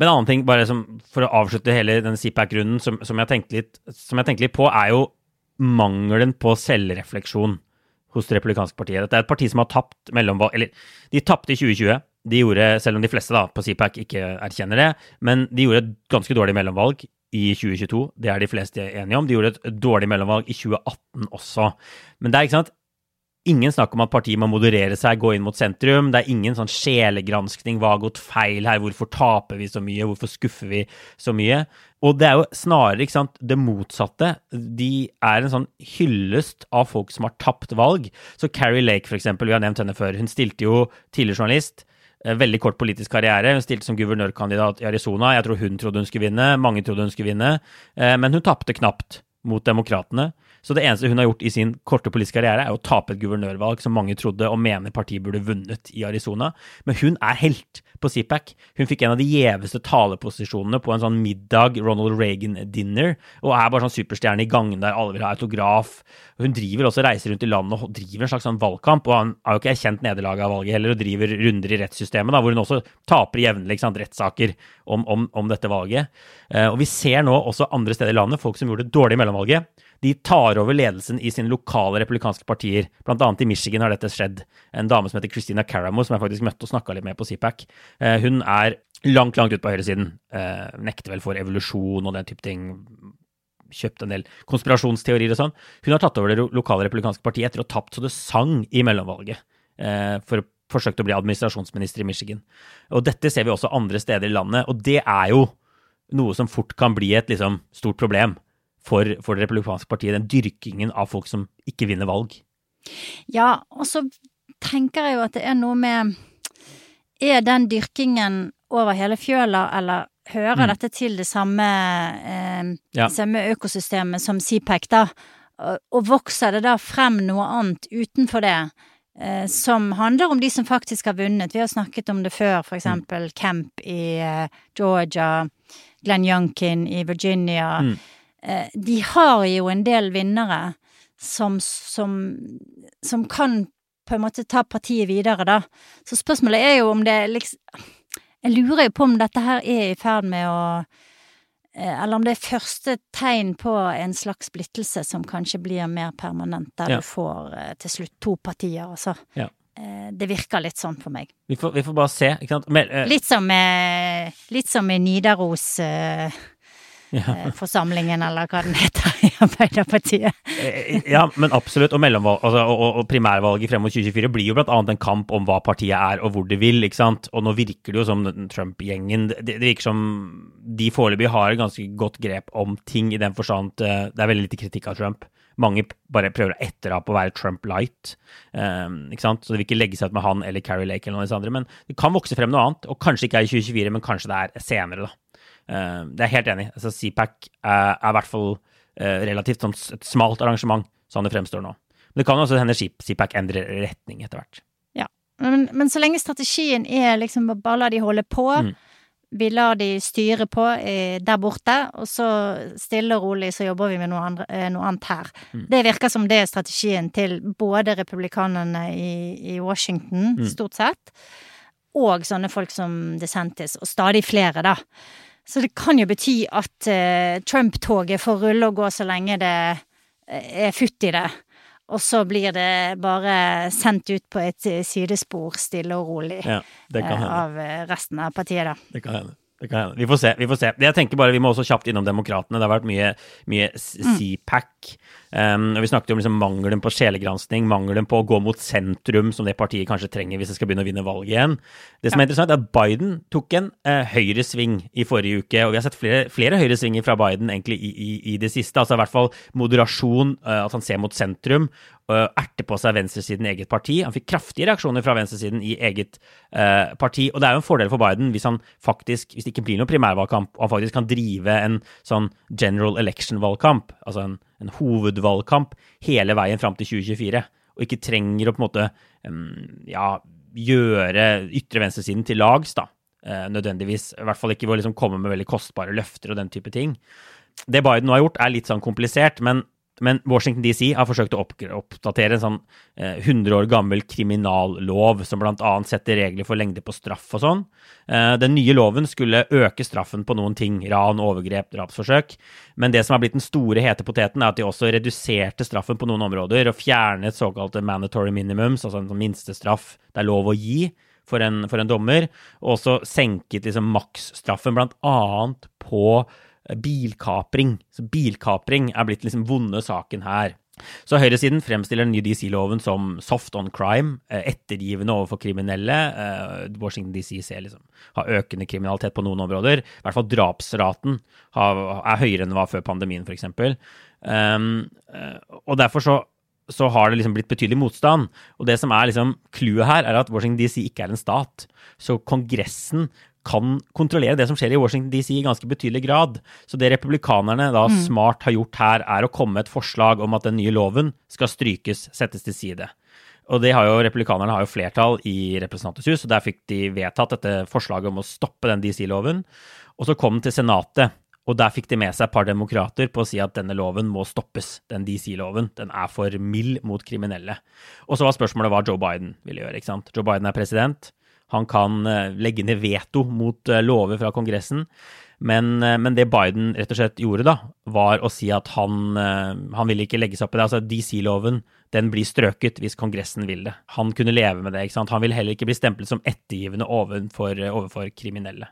Men en annen ting, bare som, for å avslutte hele den CPAC-runden, som, som jeg tenkte litt på, er jo mangelen på selvrefleksjon hos Det republikanske partiet. Dette er et parti som har tapt mellomvalg Eller, de tapte i 2020. De gjorde, selv om de fleste da på CPAC ikke erkjenner det, men de gjorde et ganske dårlig mellomvalg i 2022. Det er de fleste enige om. De gjorde et dårlig mellomvalg i 2018 også. Men det er ikke sant ingen snakk om at partiet må moderere seg, gå inn mot sentrum. Det er ingen sånn sjelegranskning. Hva har gått feil her? Hvorfor taper vi så mye? Hvorfor skuffer vi så mye? Og det er jo snarere ikke sant, det motsatte. De er en sånn hyllest av folk som har tapt valg. Så Carrie Lake, for eksempel, vi har nevnt henne før, hun stilte jo tidligere journalist. Eh, veldig kort politisk karriere. Hun stilte som guvernørkandidat i Arizona. Jeg tror hun trodde hun skulle vinne, mange trodde hun skulle vinne, eh, men hun tapte knapt mot demokratene. Så det eneste hun har gjort i sin korte politiske karriere, er å tape et guvernørvalg som mange trodde og mener partiet burde vunnet i Arizona. Men hun er helt på CPAC. Hun fikk en av de gjeveste taleposisjonene på en sånn middag, Ronald Reagan-dinner, og er bare sånn superstjerne i gangene der alle vil ha autograf. Hun driver også reiser rundt i landet og driver en slags sånn valgkamp, og han har jo ikke erkjent nederlaget av valget heller, og driver runder i rettssystemet, da, hvor hun også taper jevnlig rettssaker om, om, om, dette valget. Eh, og vi ser nå også andre steder i landet folk som gjorde det dårlig i mellomvalget de tar over ledelsen i sine lokale republikanske partier. Blant annet i Michigan har dette skjedd. En dame som heter Christina Caramo, som jeg faktisk møtte og snakka litt med på CPAC. Eh, hun er langt, langt ute på høyresiden. Eh, nekter vel for evolusjon og den type ting. Kjøpt en del konspirasjonsteorier og sånn. Hun har tatt over det lokale republikanske partiet etter å ha tapt så det sang i mellomvalget. Eh, for forsøkte å bli administrasjonsminister i Michigan. Og dette ser vi også andre steder i landet, og det er jo noe som fort kan bli et liksom, stort problem for, for det republikanske partiet, den dyrkingen av folk som ikke vinner valg. Ja, og så tenker jeg jo at det er noe med Er den dyrkingen over hele fjøla, eller hører mm. dette til det samme, eh, ja. samme økosystemet som CPEC, da? Og, og vokser det da frem noe annet utenfor det? Eh, som handler om de som faktisk har vunnet. Vi har snakket om det før, for mm. eksempel mm. Kemp i eh, Georgia, Glenn Youngkin i Virginia. Mm. Eh, de har jo en del vinnere som, som, som kan på en måte ta partiet videre, da. Så spørsmålet er jo om det liksom Jeg lurer jo på om dette her er i ferd med å eh, Eller om det er første tegn på en slags splittelse som kanskje blir mer permanent, der ja. du får eh, til slutt to partier, altså. Ja. Det virker litt sånn for meg. Vi får, vi får bare se, ikke sant. Litt som i litt som med Nidaros uh, ja. Eh, forsamlingen, eller hva den heter i Arbeiderpartiet. Eh, ja, men absolutt. Og, altså, og, og primærvalget frem mot 2024 blir jo annet en kamp om hva partiet er og hvor det vil. ikke sant? Og nå virker det jo som Trump-gjengen det, det, virker som de foreløpig har ganske godt grep om ting, i den forstand at det er veldig lite kritikk av Trump. Mange bare prøver å etterape å være Trump light. Um, ikke sant? Så det vil ikke legge seg ut med han eller Carrie Lake eller noen av disse andre. Men det kan vokse frem noe annet. Og kanskje ikke er i 2024, men kanskje det er senere, da. Uh, det er helt enig. Altså, CPAC er, er i hvert fall uh, relativt sånn, et smalt arrangement, sånn det fremstår nå. Men det kan også hende CPAC endrer retning etter hvert. Ja, men, men, så lenge strategien er liksom bare la de holde på, mm. vi lar de styre på eh, der borte, og så stille og rolig så jobber vi med noe, andre, eh, noe annet her. Mm. Det virker som det er strategien til både republikanerne i, i Washington, mm. stort sett, og sånne folk som DeSantis, og stadig flere, da. Så det kan jo bety at uh, Trump-toget får rulle og gå så lenge det eh, er futt i det. Og så blir det bare sendt ut på et eh, sidespor stille og rolig ja, av resten av partiet, da. Det kan hende. Vi får se. vi får se. Jeg tenker bare Vi må også kjapt innom Demokratene. Det har vært mye, mye CPAC. Um, og vi snakket om liksom mangelen på sjelegransking, mangelen på å gå mot sentrum, som det partiet kanskje trenger hvis det skal begynne å vinne valget igjen. Det som er interessant, er at Biden tok en uh, høyresving i forrige uke. Og vi har sett flere, flere høyresvinger fra Biden egentlig i, i, i, det siste. Altså i hvert fall moderasjon, uh, at han ser mot sentrum erte på seg venstresiden i eget parti. Han fikk kraftige reaksjoner fra venstresiden i eget uh, parti. Og det er jo en fordel for Biden hvis han faktisk, hvis det ikke blir noen primærvalgkamp, og han faktisk kan drive en sånn general election-valgkamp, altså en, en, hovedvalgkamp, hele veien fram til 2024. Og ikke trenger å på en måte um, ja, gjøre ytre venstresiden til lags, da. Uh, nødvendigvis. I hvert fall ikke ved å liksom komme med veldig kostbare løfter og den type ting. Det Biden nå har gjort, er litt sånn komplisert, men men Washington DC har forsøkt å oppdatere en sånn eh, 100 år gammel kriminallov, som bl.a. setter regler for lengde på straff og sånn. Eh, den nye loven skulle øke straffen på noen ting, ran, overgrep, drapsforsøk. Men det som har blitt den store hete poteten, er at de også reduserte straffen på noen områder, og fjernet såkalte mandatory minimums, altså en sånn minstestraff det er lov å gi for en, for en dommer, og også senket liksom maksstraffen bl.a. på bilkapring. Så bilkapring er blitt liksom vonde saken her. Så høyresiden fremstiller den nye DC-loven som soft on crime, eh, ettergivende overfor kriminelle. Eh, Washington DC ser liksom har økende kriminalitet på noen områder. I hvert fall drapsraten er høyere enn den var før pandemien, f.eks. Um, eh, og derfor så så har det liksom blitt betydelig motstand. Og det som er liksom clouet her, er at Washington DC ikke er en stat. Så Kongressen kan kontrollere det som skjer i Washington DC i ganske betydelig grad. Så det republikanerne da mm. smart har gjort her, er å komme med et forslag om at den nye loven skal strykes, settes til side. Og det har jo, Republikanerne har jo flertall i Representantenes hus, og der fikk de vedtatt dette forslaget om å stoppe den DC-loven. Og så kom den til Senatet, og der fikk de med seg et par demokrater på å si at denne loven må stoppes, den DC-loven. Den er for mild mot kriminelle. Og så var spørsmålet hva Joe Biden ville gjøre. ikke sant? Joe Biden er president. Han kan eh, legge ned veto mot eh, lover fra Kongressen. Men, eh, men, det Biden rett og slett gjorde, da, var å si at han, han ville ikke legge seg opp i det. Altså DC-loven den blir strøket hvis Kongressen vil det. Han kunne leve med det. ikke sant? Han ville heller ikke bli stemplet som ettergivende overfor, overfor kriminelle.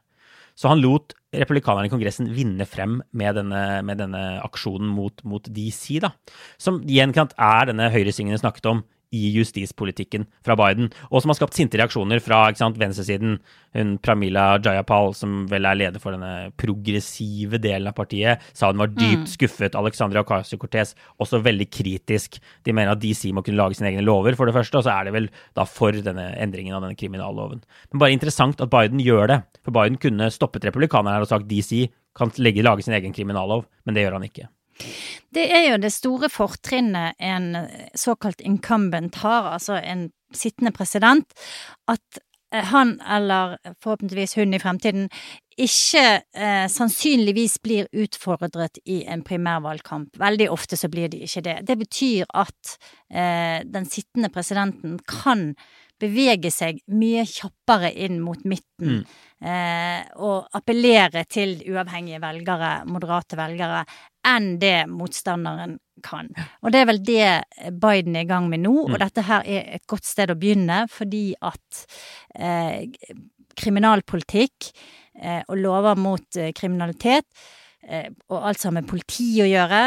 Så han lot republikanerne i Kongressen vinne frem med denne, med denne aksjonen mot, mot, DC, da. Som igjen er denne høyresvingen snakket om, i justispolitikken fra Biden, og som har skapt sinte reaksjoner fra sant, venstresiden. Hun Pramila Jayapal, som vel er leder for denne progressive delen av partiet, sa hun var dypt mm. skuffet. Alexandria Ocasio-Cortez også veldig kritisk. De mener at DC må kunne lage sine egne lover, for det første, og så er det vel da for denne endringen av denne kriminalloven. Men bare interessant at Biden gjør det, for Biden kunne stoppet republikanerne og sagt DC kan legge, lage sin egen kriminallov, men det gjør han ikke. Det er jo det store fortrinnet en såkalt incumbent har, altså en sittende president, at eh, han, eller forhåpentligvis hun i fremtiden, ikke eh, sannsynligvis blir utfordret i en primærvalgkamp. Veldig ofte så blir de ikke det. Det betyr at eh, den sittende presidenten kan bevege seg mye kjappere inn mot midten. Mm. Eh, og appellere til uavhengige velgere, moderate velgere, enn det motstanderen kan. Og det er vel det Biden er i gang med nå, mm. og dette her er et godt sted å begynne, fordi at eh, kriminalpolitikk eh, og lover mot eh, kriminalitet, eh, og alt som har med politi å gjøre,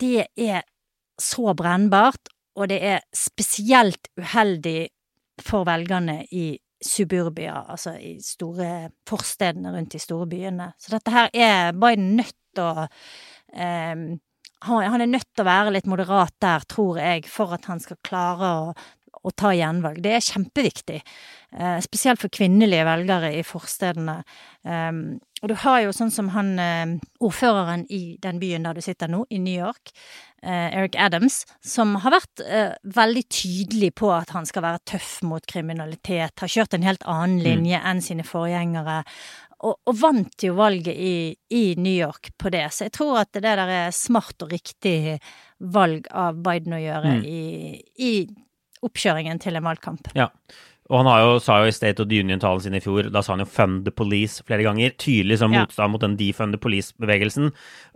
det er så brennbart, og det er spesielt uheldig for velgerne i suburbia, altså i store forstedene rundt de store byene. Så dette her er Biden nødt til å um, Han er nødt til å være litt moderat der, tror jeg, for at han skal klare å, å ta gjenvalg. Det er kjempeviktig. Eh, spesielt for kvinnelige velgere i forstedene. Um, og du har jo sånn som han eh, ordføreren i den byen der du sitter nå, i New York, Eric Adams, som har vært eh, veldig tydelig på at han skal være tøff mot kriminalitet, har kjørt en helt annen mm. linje mm. enn sine forgjengere. Og, og, vant jo valget i, i, New York på det. Så jeg tror at det der er smart og riktig valg av Biden å gjøre mm. i, i oppkjøringen til en valgkamp. Ja. Og han jo, sa jo i State of the Union-talen sin i fjor, da sa han jo 'fund the police' flere ganger. Tydelig som motstand mot den defund the police-bevegelsen.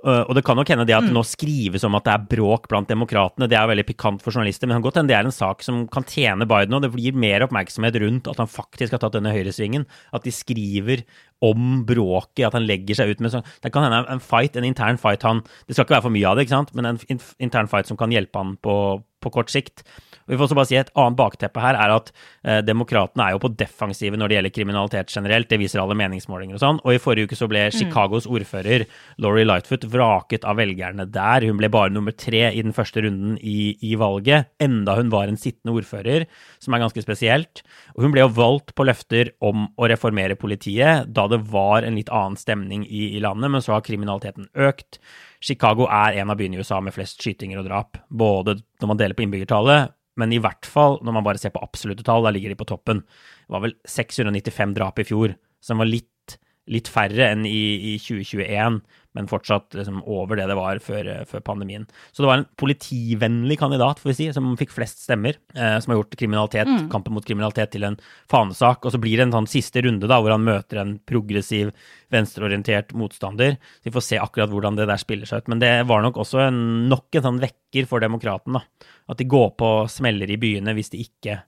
Uh, og det kan nok hende det at det mm. nå skrives om at det er bråk blant demokratene. Det er veldig pikant for journalister, men det kan godt hende det er en sak som kan tjene Biden, og det blir mer oppmerksomhet rundt at han faktisk har tatt denne høyresvingen. At de skriver om bråket, at han legger seg ut med sånn Det kan hende en fight, en intern fight han Det skal ikke være for mye av det, ikke sant, men en intern fight som kan hjelpe han på, på kort sikt. Vi får også bare si Et annet bakteppe her er at eh, demokratene er jo på defensive når det gjelder kriminalitet generelt. Det viser alle meningsmålinger og sånn. Og i forrige uke så ble mm. Chicagos ordfører Laurie Lightfoot vraket av velgerne der. Hun ble bare nummer tre i den første runden i, i valget, enda hun var en sittende ordfører, som er ganske spesielt. Og hun ble jo valgt på løfter om å reformere politiet da det var en litt annen stemning i, i landet, men så har kriminaliteten økt. Chicago er en av byene i USA med flest skytinger og drap, både når man deler på innbyggertallet, men i hvert fall når man bare ser på absolutte tall, da ligger de på toppen. Det var vel 695 drap i fjor, som var litt, litt færre enn i, i 2021, men fortsatt liksom over det det var før, før, pandemien. Så det var en politivennlig kandidat, får vi si, som fikk flest stemmer, eh, som har gjort kriminalitet, mm. kampen mot kriminalitet til en fanesak. Og så blir det en sånn siste runde da, hvor han møter en progressiv, venstreorientert motstander. Så vi får se akkurat hvordan det der spiller seg ut. Men det var nok også en, nok en sånn vekker for demokraten, da. At de går på smeller i byene hvis de ikke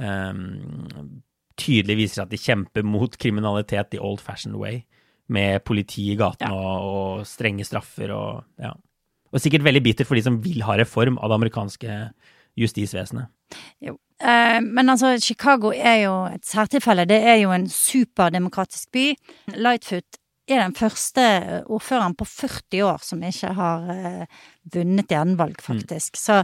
um, tydelig viser at de kjemper mot kriminalitet the old fashioned way med politi i gatene ja. og, og, strenge straffer og ja. Og sikkert veldig bitter for de som vil ha reform av det amerikanske justisvesenet. Jo. Eh, men altså, Chicago er jo et særtilfelle. Det er jo en superdemokratisk by. Lightfoot er den første ordføreren på 40 år som ikke har eh, vunnet gjenvalg, faktisk. Mm. Så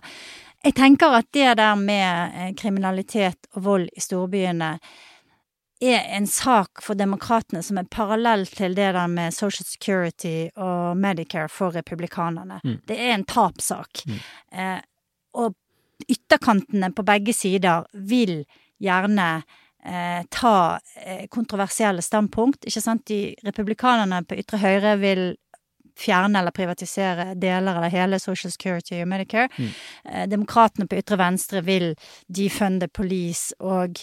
jeg tenker at det der med eh, kriminalitet og vold i storbyene er en sak for demokratene som er parallell til det der med Social Security og Medicare for republikanerne. Mm. Det er en tapsak. Mm. Eh, og ytterkantene på begge sider vil gjerne eh, ta eh, kontroversielle standpunkt. Ikke sant? De republikanerne på ytre høyre vil fjerne eller privatisere deler eller hele Social Security og Medicare. Mm. Eh, Demokratene på ytre venstre vil defunde police og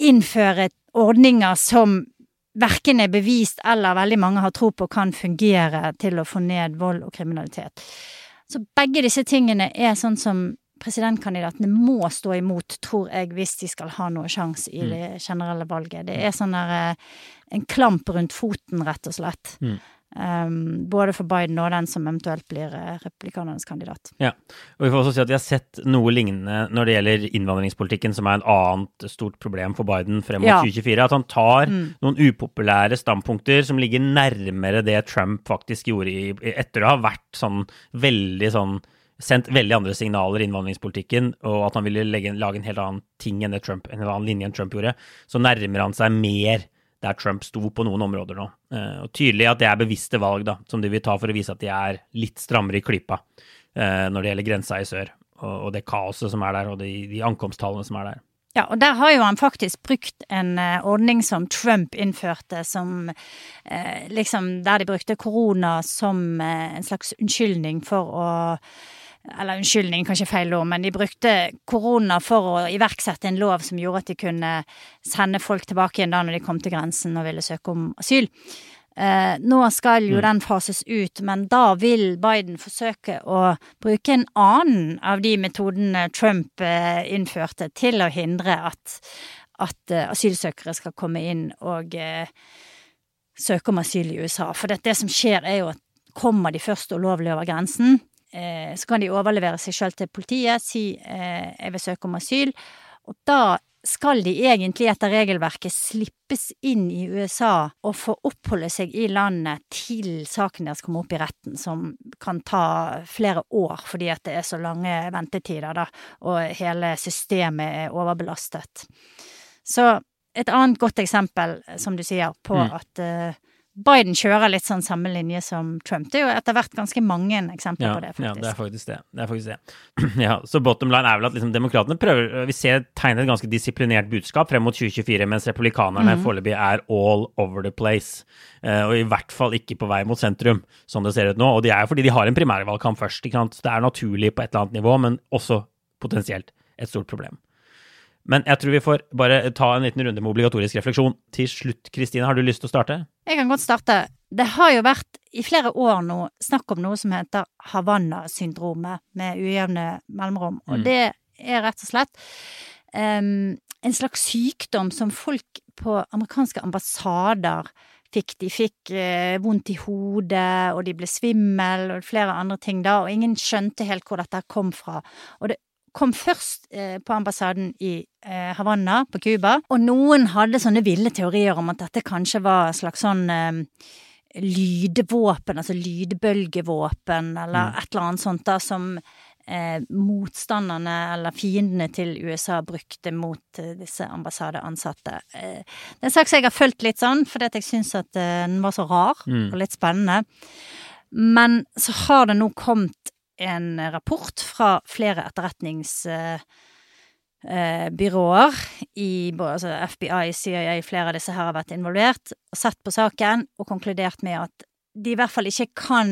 innføre ordninger som verken er bevist eller veldig mange har tro på kan fungere til å få ned vold og kriminalitet. Så begge disse tingene er sånn som presidentkandidatene må stå imot, tror jeg, hvis de skal ha noe sjanse i det generelle valget. Det er sånn der eh, en klamp rundt foten, rett og slett. Mm. Um, både for Biden og den som eventuelt blir eh, republikanernes kandidat. Ja, og vi får også si at vi har sett noe lignende når det gjelder innvandringspolitikken, som er en annet stort problem for Biden frem mot Ja. 2024. At han tar Mm. noen upopulære standpunkter som ligger nærmere det Trump faktisk gjorde i, etter å ha vært sånn veldig sånn Sendt veldig andre signaler i innvandringspolitikken, og at han ville legge, lage en helt annen ting enn det Trump, en helt annen linje enn Trump gjorde, så nærmer han seg mer der Trump sto på noen områder nå. Eh, og tydelig at det er bevisste valg, da, som de vil ta for å vise at de er litt strammere i klypa eh, når det gjelder grensa i sør, og, det kaoset som er der, og de, de ankomsttallene som er der. Ja, og der har jo han faktisk brukt en uh, ordning som Trump innførte, som uh, liksom Der de brukte korona som uh, en slags unnskyldning for å Eller unnskyldning, kanskje feil ord, men de brukte korona for å iverksette en lov som gjorde at de kunne sende folk tilbake igjen da når de kom til grensen og ville søke om asyl. Eh, nå skal jo den fases ut, men da vil Biden forsøke å bruke en annen av de metodene Trump eh, innførte til å hindre at, at eh, asylsøkere skal komme inn og eh, søke om asyl i USA. For det, det som skjer, er jo at kommer de først ulovlig over grensen, så kan de overlevere seg sjøl til politiet, si eh, 'jeg vil søke om asyl', og da skal de egentlig etter regelverket slippes inn i USA og få oppholde seg i landet til saken deres kommer opp i retten, som kan ta flere år fordi at det er så lange ventetider, da, og hele systemet er overbelastet. Så et annet godt eksempel, som du sier, på Mm. at eh, Biden kjører litt sånn samme linje som Trump. Det er jo etter hvert ganske mange eksempler Ja, på det, ja, faktisk. det er faktisk det. det, er faktisk det. *clears throat* ja, så bottom line er vel at liksom demokratene prøver Vi ser tegner et ganske disiplinert budskap frem mot 2024, mens republikanerne Mhm. foreløpig er all over the place. Uh, og i hvert fall ikke på vei mot sentrum, som det ser ut nå. Og det er jo fordi de har en primærvalgkamp først. Ikke sant? Det er naturlig på et eller annet nivå, men også potensielt et stort problem. Men jeg tror vi får bare ta en liten runde med obligatorisk refleksjon. Til slutt, Kristine, har du lyst til å starte? Jeg kan godt starte. Det har jo vært i flere år nå snakk om noe som heter Havanna-syndromet, med ujevne mellomrom. Og Mm. det er rett og slett um, en slags sykdom som folk på amerikanske ambassader fikk. De fikk eh, vondt i hodet, og de ble svimmel, og flere andre ting da, og ingen skjønte helt hvor dette kom fra. Og det kom først eh, på ambassaden i eh, Havanna på Cuba, og noen hadde sånne ville teorier om at dette kanskje var et slags sånn eh, lydvåpen, altså lydbølgevåpen, eller Mm. et eller annet sånt da, som eh, motstanderne eller fiendene til USA brukte mot eh, disse ambassadeansatte. Eh, det er en sak som jeg har fulgt litt sånn, fordi at jeg syns at den var så rar Mm. og litt spennende. Men så har det nå kommet en rapport fra flere etterretningsbyråer i både altså FBI, CIA, flere av disse her har vært involvert, og sett på saken og konkludert med at de i hvert fall ikke kan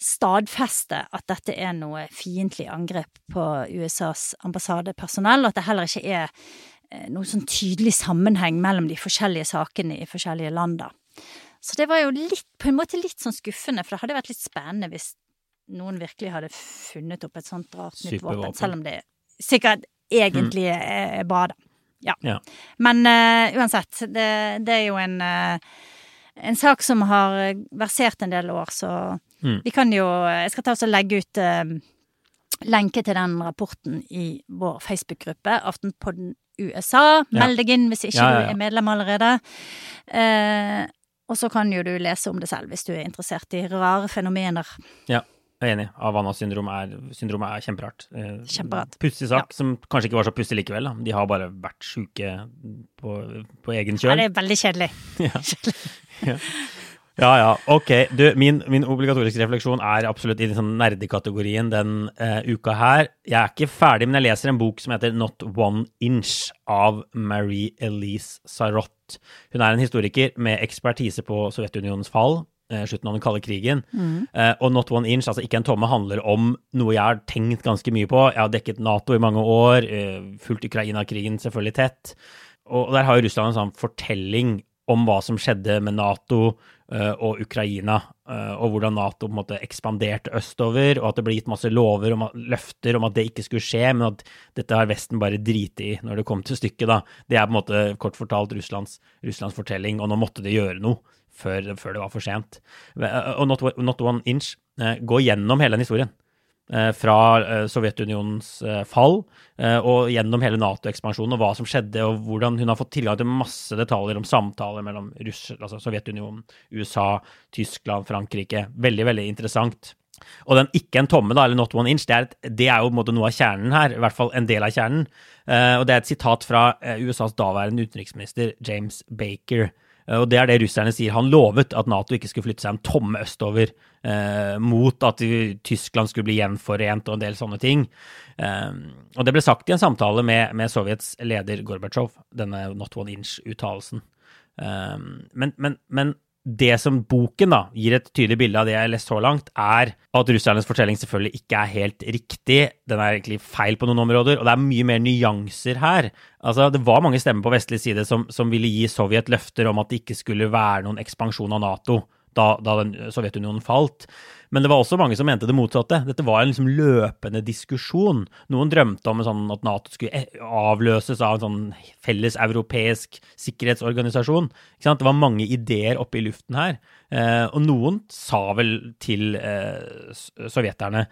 stadfeste at dette er noe fiendtlig angrep på USAs ambassadepersonell, og at det heller ikke er noen noe sånn tydelig sammenheng mellom de forskjellige sakene i forskjellige land, da. Så det var jo litt, på en måte litt sånn skuffende, for det hadde vært litt spennende hvis noen virkelig hadde funnet opp et sånt rart nytt våpen, selv om det sikkert egentlig er, er bra, da. Ja. Ja. Men uh, uansett, det, det er jo en uh, en sak som har versert en del år, så Mm. vi kan jo Jeg skal ta oss og legge ut uh, lenke til den rapporten i vår Facebook-gruppe, Aftenpodden USA. Meld deg inn hvis ikke ja, ja. du er medlem allerede. Uh, og så kan jo du lese om det selv hvis du er interessert i rare fenomener. Ja. Jeg er enig. Havana syndrom er, syndromet er kjemperart. Eh, Kjemperart. Pussig sak, som kanskje ikke var så pussig likevel. Da. De har bare vært sjuke på, på egen Ja, kjøl. det er veldig kjedelig. *laughs* Ja, ja. Ok. Du, min, min obligatoriske refleksjon er absolutt i den sånn nerdekategorien den uh, uka her. Jeg er ikke ferdig, men jeg leser en bok som heter Not One Inch av Marie Elise Sarot. Hun er en historiker med ekspertise på Sovjetunionens fall. Eh, Slutten av den kalde krigen. Eh, og Not One Inch, altså ikke en tomme, handler om noe jeg har tenkt ganske mye på. Jeg har dekket Nato i mange år, eh, fulgt Ukraina-krigen selvfølgelig tett. Og der har jo Russland en sånn fortelling om hva som skjedde med Nato og Ukraina, og hvordan Nato på en måte ekspanderte østover, og at det ble gitt masse lover og løfter om at det ikke skulle skje, men at dette har Vesten bare driti i når det kom til stykket. da. Det er på en måte kort fortalt Russlands, Russlands fortelling, og nå måtte de gjøre noe før, før det var for sent. Eh, Og Not, Not One Inch eh, går gjennom hele den historien eh, fra Sovjetunionens fall og gjennom hele Nato-ekspansjonen og hva som skjedde, og hvordan hun har fått tilgang til masse detaljer om samtaler mellom Russ, altså Sovjetunionen, USA, Tyskland, Frankrike. Veldig, veldig interessant. Og den ikke en tomme, da, eller not one inch, det er, et, det er jo noe av kjernen her. I hvert fall en del av kjernen. Og det er et sitat fra USAs daværende utenriksminister James Baker. Eh, Og det er det russerne sier. Han lovet at Nato ikke skulle flytte seg en tomme østover eh, mot at Tyskland skulle bli gjenforent og en del sånne ting. Eh, og det ble sagt i en samtale med, med Sovjets leder Gorbatsjov, denne not one inch-uttalelsen. Eh, men, men, men det som boken da gir et tydelig bilde av det jeg har lest så langt, er at russernes fortelling selvfølgelig ikke er helt riktig. Den er egentlig feil på noen områder, og det er mye mer nyanser her. Altså, Det var mange stemmer på vestlig side som, som ville gi Sovjet løfter om at det ikke skulle være noen ekspansjon av Nato da, da Sovjetunionen falt. Men det var også mange som mente det motsatte. Dette var en liksom løpende diskusjon. Noen drømte om sånn at Nato skulle eh, avløses av en sånn felles europeisk sikkerhetsorganisasjon. Det var mange ideer oppe i luften her. Eh, og noen sa vel til eh, sovjeterne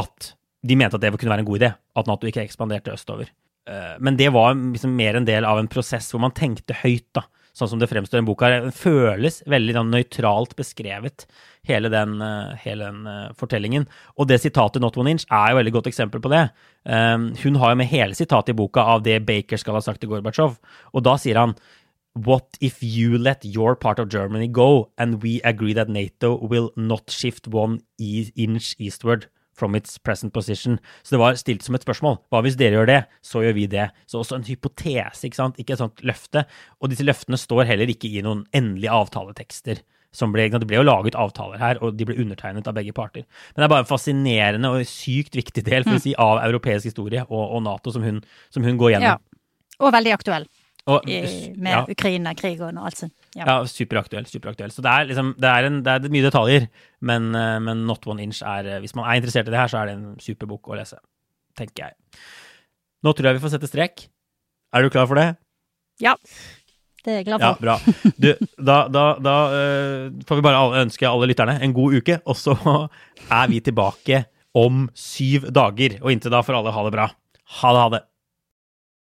at de mente at det kunne være en god idé, at Nato ikke ekspanderte østover. Eh, men det var liksom mer en del av en prosess hvor man tenkte høyt, da. Sånn som det fremstår i den boka. Det føles veldig sånn nøytralt beskrevet, hele den, eh, hele den eh, fortellingen. Og det sitatet 'Not one inch' er jo et veldig godt eksempel på det. Um, hun har jo med hele sitatet i boka av det Baker skal ha sagt til Gorbatsjov. Og da sier han What if you let your part of Germany go, and we agree that NATO will not shift one e inch eastward from its present position? Så det var stilt som et spørsmål. Hva hvis dere gjør det, så gjør vi det. Så også en hypotese, ikke sant? Ikke et sånt løfte. Og disse løftene står heller ikke i noen endelige avtaletekster. Som ble, det ble jo laget avtaler her, og de ble undertegnet av begge parter. Men det er bare en fascinerende og sykt viktig del for å si, av europeisk historie og, og Nato som hun, som hun går Ja. Og veldig aktuell Og, i, med ja. Ukraina-krigen og alt sånt. Ja. Ja, superaktuell. superaktuell. Så det er liksom, det er, en, det er mye detaljer, men, eh, men Not One Inch er eh, Hvis man er interessert i det her, så er det en superbok å lese, tenker jeg. Nå tror jeg vi får sette strek. Er du klar for det? ja. Det er jeg glad for. Ja, bra. Du, da da, da eh, får vi bare ønske alle lytterne en god uke, og så er vi tilbake om syv dager. Og inntil da får alle ha det bra. Ha det, ha det.